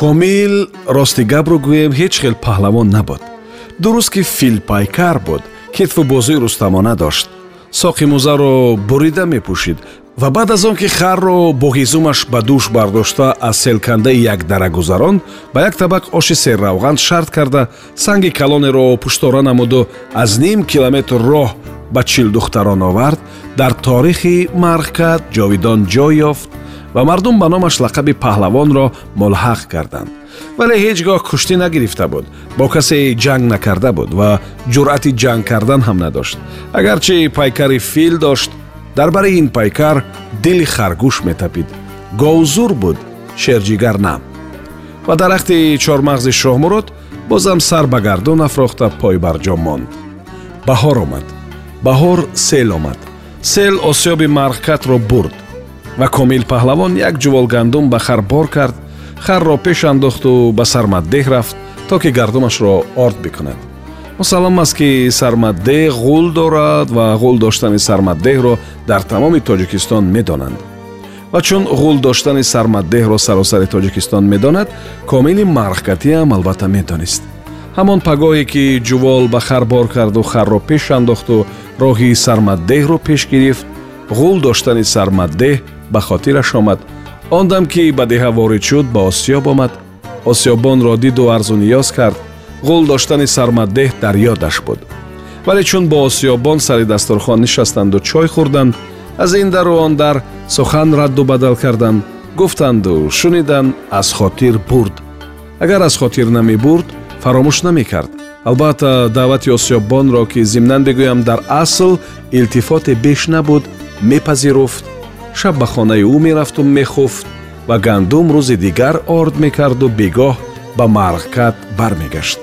комил рости гапро гӯем ҳеҷ хел паҳлавон набуд дуруст ки филпайкар буд китву бозӯи рустамона дошт соқи мӯзаро бурида мепӯшид ва баъд аз он ки харро бо ҳизумаш ба дӯш бардошта аз селкандаи як дара гузаронд ба як табақ оши серравған шарт карда санги калонеро пуштора намуду аз ним километр роҳ ба чилдухтарон овард дар торихи марғкат ҷовидон ҷой ёфт ва мардум ба номаш лақаби паҳлавонро мулҳақ карданд вале ҳеҷ гоҳ куштӣ нагирифта буд бо касе ҷанг накарда буд ва ҷуръати ҷанг кардан ҳам надошт. Агарчи пайкари фил дошт дар барои ин пайкар дили харгӯш метапид. Говзур буд шерҷигар на ва дарахти чормағзи шоҳмурод бозам сар ба гардон афрохта пойбарҷо монд. Баҳор омад. Баҳор сел омад. Сел осёби марғкатро бурд ва комил паҳлавон як ҷувол гандум ба хар бор кард харро пеш андохту ба сармаддеҳ рафт то ки гардумашро орд бикунад. Мусаллам аст ки сармаддеҳ ғул дорад ва ғул доштани сармаддеҳро дар тамоми тоҷикистон медонанд. Ва чун ғул доштани сармаддеҳро саросари тоҷикистон медонад комили марғкатиам албатта медонист. Ҳамон пагоҳе ки ҷувол ба хар бор карду харро пеш андохту роҳи сармаддеҳро пеш гирифт ғул доштани сармаддеҳ ба хотираш омад. Он дам ки ба деҳа ворид шуд ба осиёб омад. Осиёбонро диду арзу ниёз кард. Ғул доштани сармаддеҳ дар ёдаш буд. Вале чун бо осиёбон сари дастурхон нишастанду чой хӯрданд аз ин дару он дар сухан радду бадал карданд. Гуфтанду шуниданд аз хотир бурд. Агар аз хотир намебурд фаромӯш намекард албатта даъвати осиёбонро ки зимнан бигӯям дар асл илтифоте беш набуд мепазируфт шаб ба хонаи ӯ мерафту мехуфт ва гандум рӯзи дигар орд мекарду бегоҳ ба марғкат бармегашт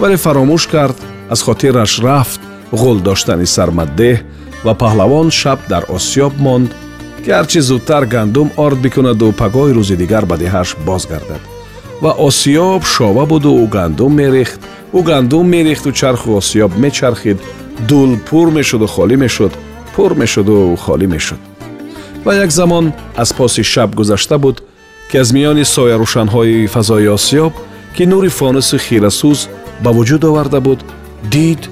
вале фаромӯш кард аз хотираш рафт ғул доштани сармаддеҳ ва паҳлавон шаб дар осиёб монд ки ҳарчи зудтар гандум орд бикунаду пагоҳи рӯзи дигар ба деҳааш бозгардад ва осиёб шова буду ӯ гандум мерехт ӯ гандум мерехту чарху осиёб мечархид дул пур мешуду холӣ мешуд пур мешуду холӣ мешуд ва як замон аз поси шаб гузашта буд ки аз миёни соярӯшанҳои фазои осиёб ки нури фонуси хирасӯз ба вуҷуд оварда буд дид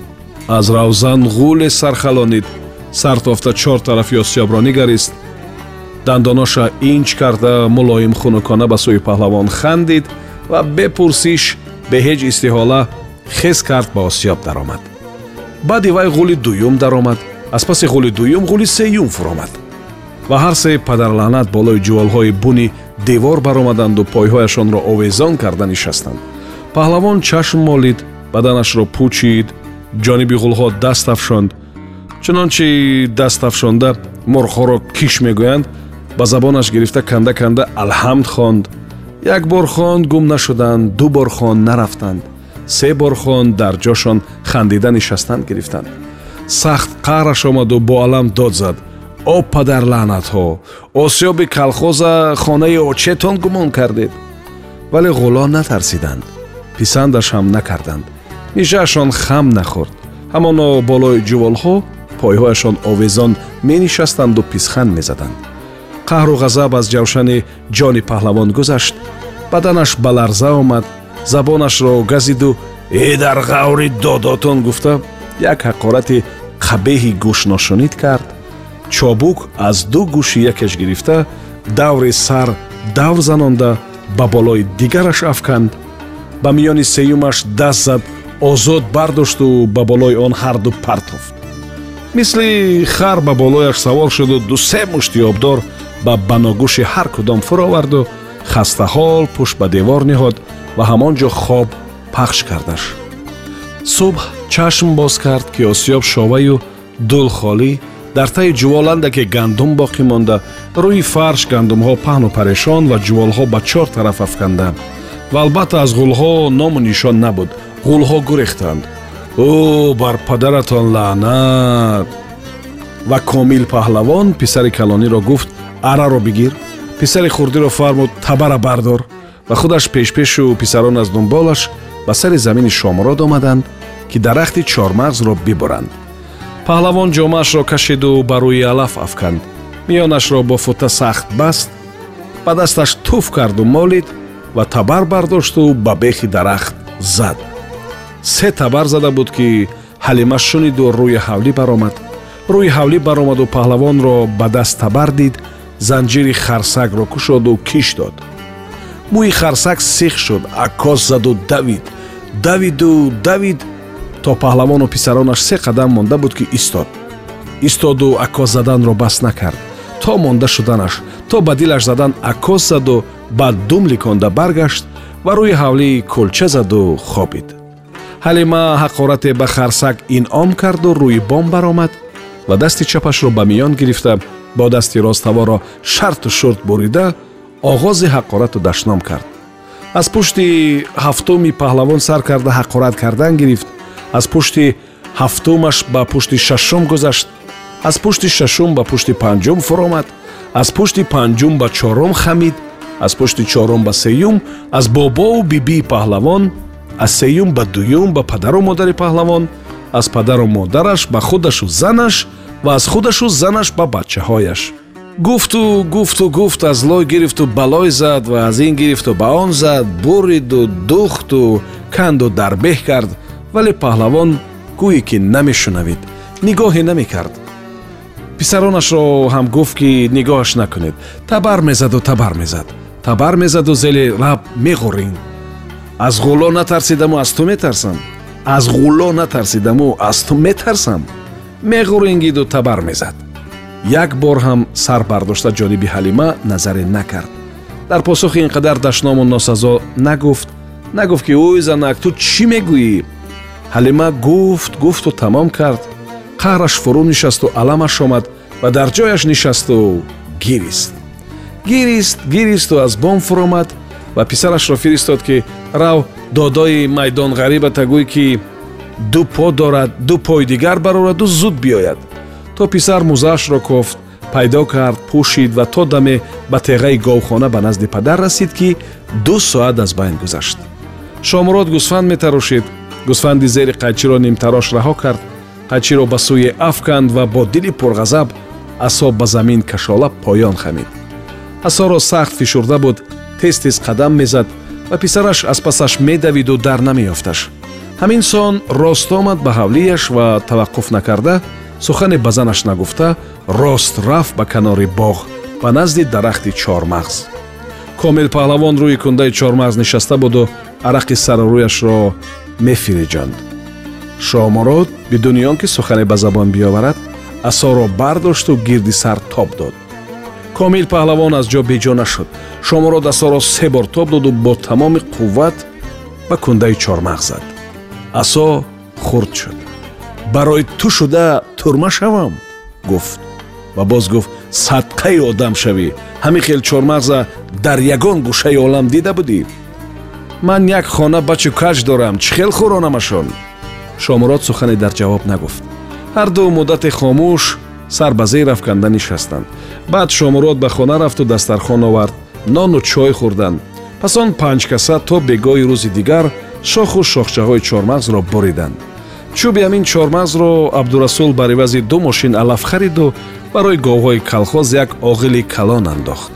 аз равзан ғуле сархалонид сартофта чор тарафи осиёбро нигарист дандоноша инч карда мулоим хунукона ба сӯи паҳлавон хандид ва бепурсиш бе ҳеҷ истиҳола хез кард ба осиёб даромад. Баъди вай ғули дуюм даромад аз паси ғули дуюм ғули сеюм фуромад ва ҳар се падарлаънат болои ҷувалҳои буни девор баромаданду пойҳояшонро овезон карда нишастанд. паҳлавон чашм молид баданашро пӯчид ҷониби ғулҳо даст афшонд. чунончи даст афшонда мурғҳоро киш мегӯянд ба забонаш гирифта канда канда алҳамд хонд. як бор хонд гум нашуданд ду бор хонд нарафтанд. се бор хонд дар ҷошон хандида нишастанд гирифтанд. сахт қаҳраш омаду бо алам дод зад о падарлаънатҳо осиёби калхоза хонаи очетон гумон кардед. Вале ғуло натарсиданд. Писандаш ҳам накарданд. Мижаашон хам нахӯрд. Ҳамоно болои ҷуволҳо пойҳояшон овезон менишастанду писхан мезаданд. Қаҳру ғазаб аз ҷавшани ҷони паҳлавон гузашт. Баданаш ба ларза омад. Забонашро газиду э дар ғаври додотон гуфта. Як ҳақорати қабеҳи гӯшношунид кард чобук аз ду гӯши якеш гирифта даври сар давр занонда ба болои дигараш афканд ба миёни сеюмаш даст зад озод бардошту ба болои он ҳарду партофт мисли хар ба болояш савор шуду дусе мушти обдор ба баногӯши ҳар кудом фуроварду хастаҳол пушт ба девор ниҳод ва ҳамон ҷо хоб пахш кардаш. Субҳ чашм боз кард ки осиёб шоваю дул холӣ дар таи ҷуволандаке гандум боқӣ монда рӯи фарш гандумҳо паҳну парешон ва ҷуволҳо ба чор тараф афканда. Ва албатта аз ғулҳо ному нишон набуд. Ғулҳо гурехтанд. Ӯ бар падаратон лаънат! Ва комил паҳлавон писари калониро гуфт араро бигир. Писари хурдиро фармуд табара бардор. Ва худаш пешпешу писарон аз дунболаш ба сари замини шомурод омаданд ки дарахти чормағзро бибуранд паҳлавон ҷомаашро кашиду ба рӯи алаф афканд. Миёнашро бо фута сахт баст ба дасташ туф карду молид ва табар бардошту ба бехи дарахт зад. Се табар зада буд ки ҳалима шуниду рӯи ҳавлӣ баромад. Рӯи ҳавлӣ баромаду паҳлавонро ба даст табар дид занҷири харсакро кушоду киш дод. Мӯи харсак сих шуд аккос заду давид. Давиду давид то паҳлавону писаронаш се қадам монда буд ки истод. истоду аккос заданро бас накард. то монда шуданаш то ба дилаш задан аккос заду баъд дум ликонда баргашт ва рӯи ҳавлӣ кулча заду хобид ҳалима ҳақорате ба харсак инъом карду рӯи бом баромад ва дасти чапашро ба миён гирифта бо дасти роставоро шарту шурт бурида оғози ҳақорату дашном кард. аз пушти ҳафтуми паҳлавон сар карда ҳақорат кардан гирифт аз пушти ҳафтумаш ба пушти шашум гузашт аз пушти шашум ба пушти панҷум фуромад аз пушти панҷум ба чорум хамид аз пушти чорум ба сеюм аз бобову бибии паҳлавон аз сеюм ба дуюм ба падару модари паҳлавон аз падару модараш ба худашу занаш ва аз худашу занаш ба бачаҳояш. Гуфту гуфту гуфт аз лой гирифту балой зад ва аз ин гирифту ба он зад буриду духту канду дарбеҳ кард вале паҳлавон гӯе ки намешунавид. Нигоҳе намекард. Писаронашро ҳам гуфт ки нигоҳаш накунед. Табар мезаду табар мезад. Табар мезаду зели лаб меғурин аз ғуло натарсидаму аз ту метарсам. Аз ғуло натарсидаму аз ту метарсам. Меғурингиду табар мезад. Як бор ҳам сар бардошта ҷониби ҳалима назаре накард. Дар посухи ин қадар дашному носазо нагуфт. Нагуфт ки ӯй занак ту чӣ мегӯӣ ҳалима гуфт гуфту тамом кард. Қаҳраш фурӯ нишасту аламаш омад ва дар ҷояш нишасту гирист. Гирист гиристу аз бом фуромад ва писарашро фиристод ки рав додои майдон ғарибата гӯй ки ду по дорад ду пои дигар барораду зуд биёяд то писар музаашро кофт пайдо кард пӯшид ва то даме ба теғаи говхона ба назди падар расид ки ду соат аз байн гузашт. Шомурод гусфанд метарошид гусфанди зери қайчиро нимтарош раҳо кард. қайчиро ба сӯе афканд ва бо дили пурғазаб асо ба замин кашола поён хамид. асоро сахт фишурда буд тез тез қадам мезад ва писараш аз пасаш медавиду дар намеёфташ. ҳамин сон рост омад ба ҳавлияш ва таваққуф накарда сухане ба занаш нагуфта рост рафт ба канори боғ ба назди дарахти чормағз. комил паҳлавон рӯи кундаи чормағз нишаста буду арақи сарурӯяшро мефириҷанд. Шомурод бидуни он ки сухане ба забон биёварад асоро бардошту гирди сар тоб дод. Комил паҳлавон аз ҷо беҷо нашуд. Шомурод асоро се бор тоб доду бо тамоми қувват ба кундаи чормағз зад. Асо хурд шуд. Барои ту шуда турма шавам гуфт ва боз гуфт садқаи одам шавӣ. Ҳамин хел чормағза дар ягон гӯшаи олам дида будӣ ман як хона бачу каҷ дорам. Чӣ хел хӯронамашон шомурод сухане дар ҷавоб нагуфт. Ҳарду муддате хомӯш сар ба зер афканда нишастанд. Баъд шомурод ба хона рафту дастархон овард. Нону чой хӯрданд пас он панҷкаса то бегоҳи рӯзи дигар шоху шохчаҳои чормағзро буриданд чӯби ҳамин чормағзро абдурасул бар ивази ду мошин алаф хариду барои говҳои калхоз як оғили калон андохт.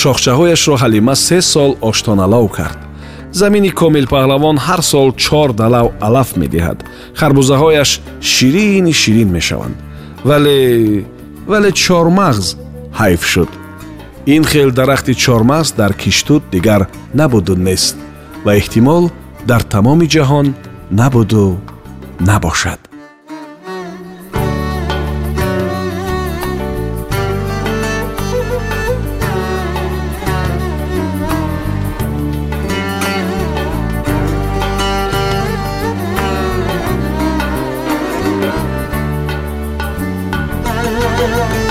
Шохчаҳояшро ҳалима се сол оштоналав кард замини комилпаҳлавон ҳар сол чор далав алаф медиҳад. Харбузаҳояш ширини ширин мешаванд. Вале вале чормағз ҳайф шуд. Ин хел дарахти чормағз дар киштуд дигар набуду нест ва эҳтимол дар тамоми ҷаҳон набуду набошад love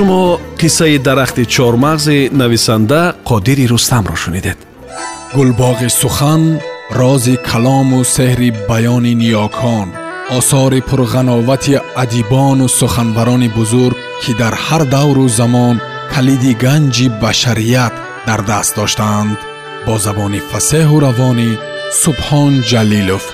шумо қиссаи дарахти чормағзи нависанда қодири рустамро шунидед. Гулбоғи сухан рози калому сеҳри баёни ниёкон осори пурғановати адибону суханбарони бузург ки дар ҳар давру замон калиди ганҷи башарият дар даст доштаанд бо забони фасеҳу равонӣ субҳон ҷалилов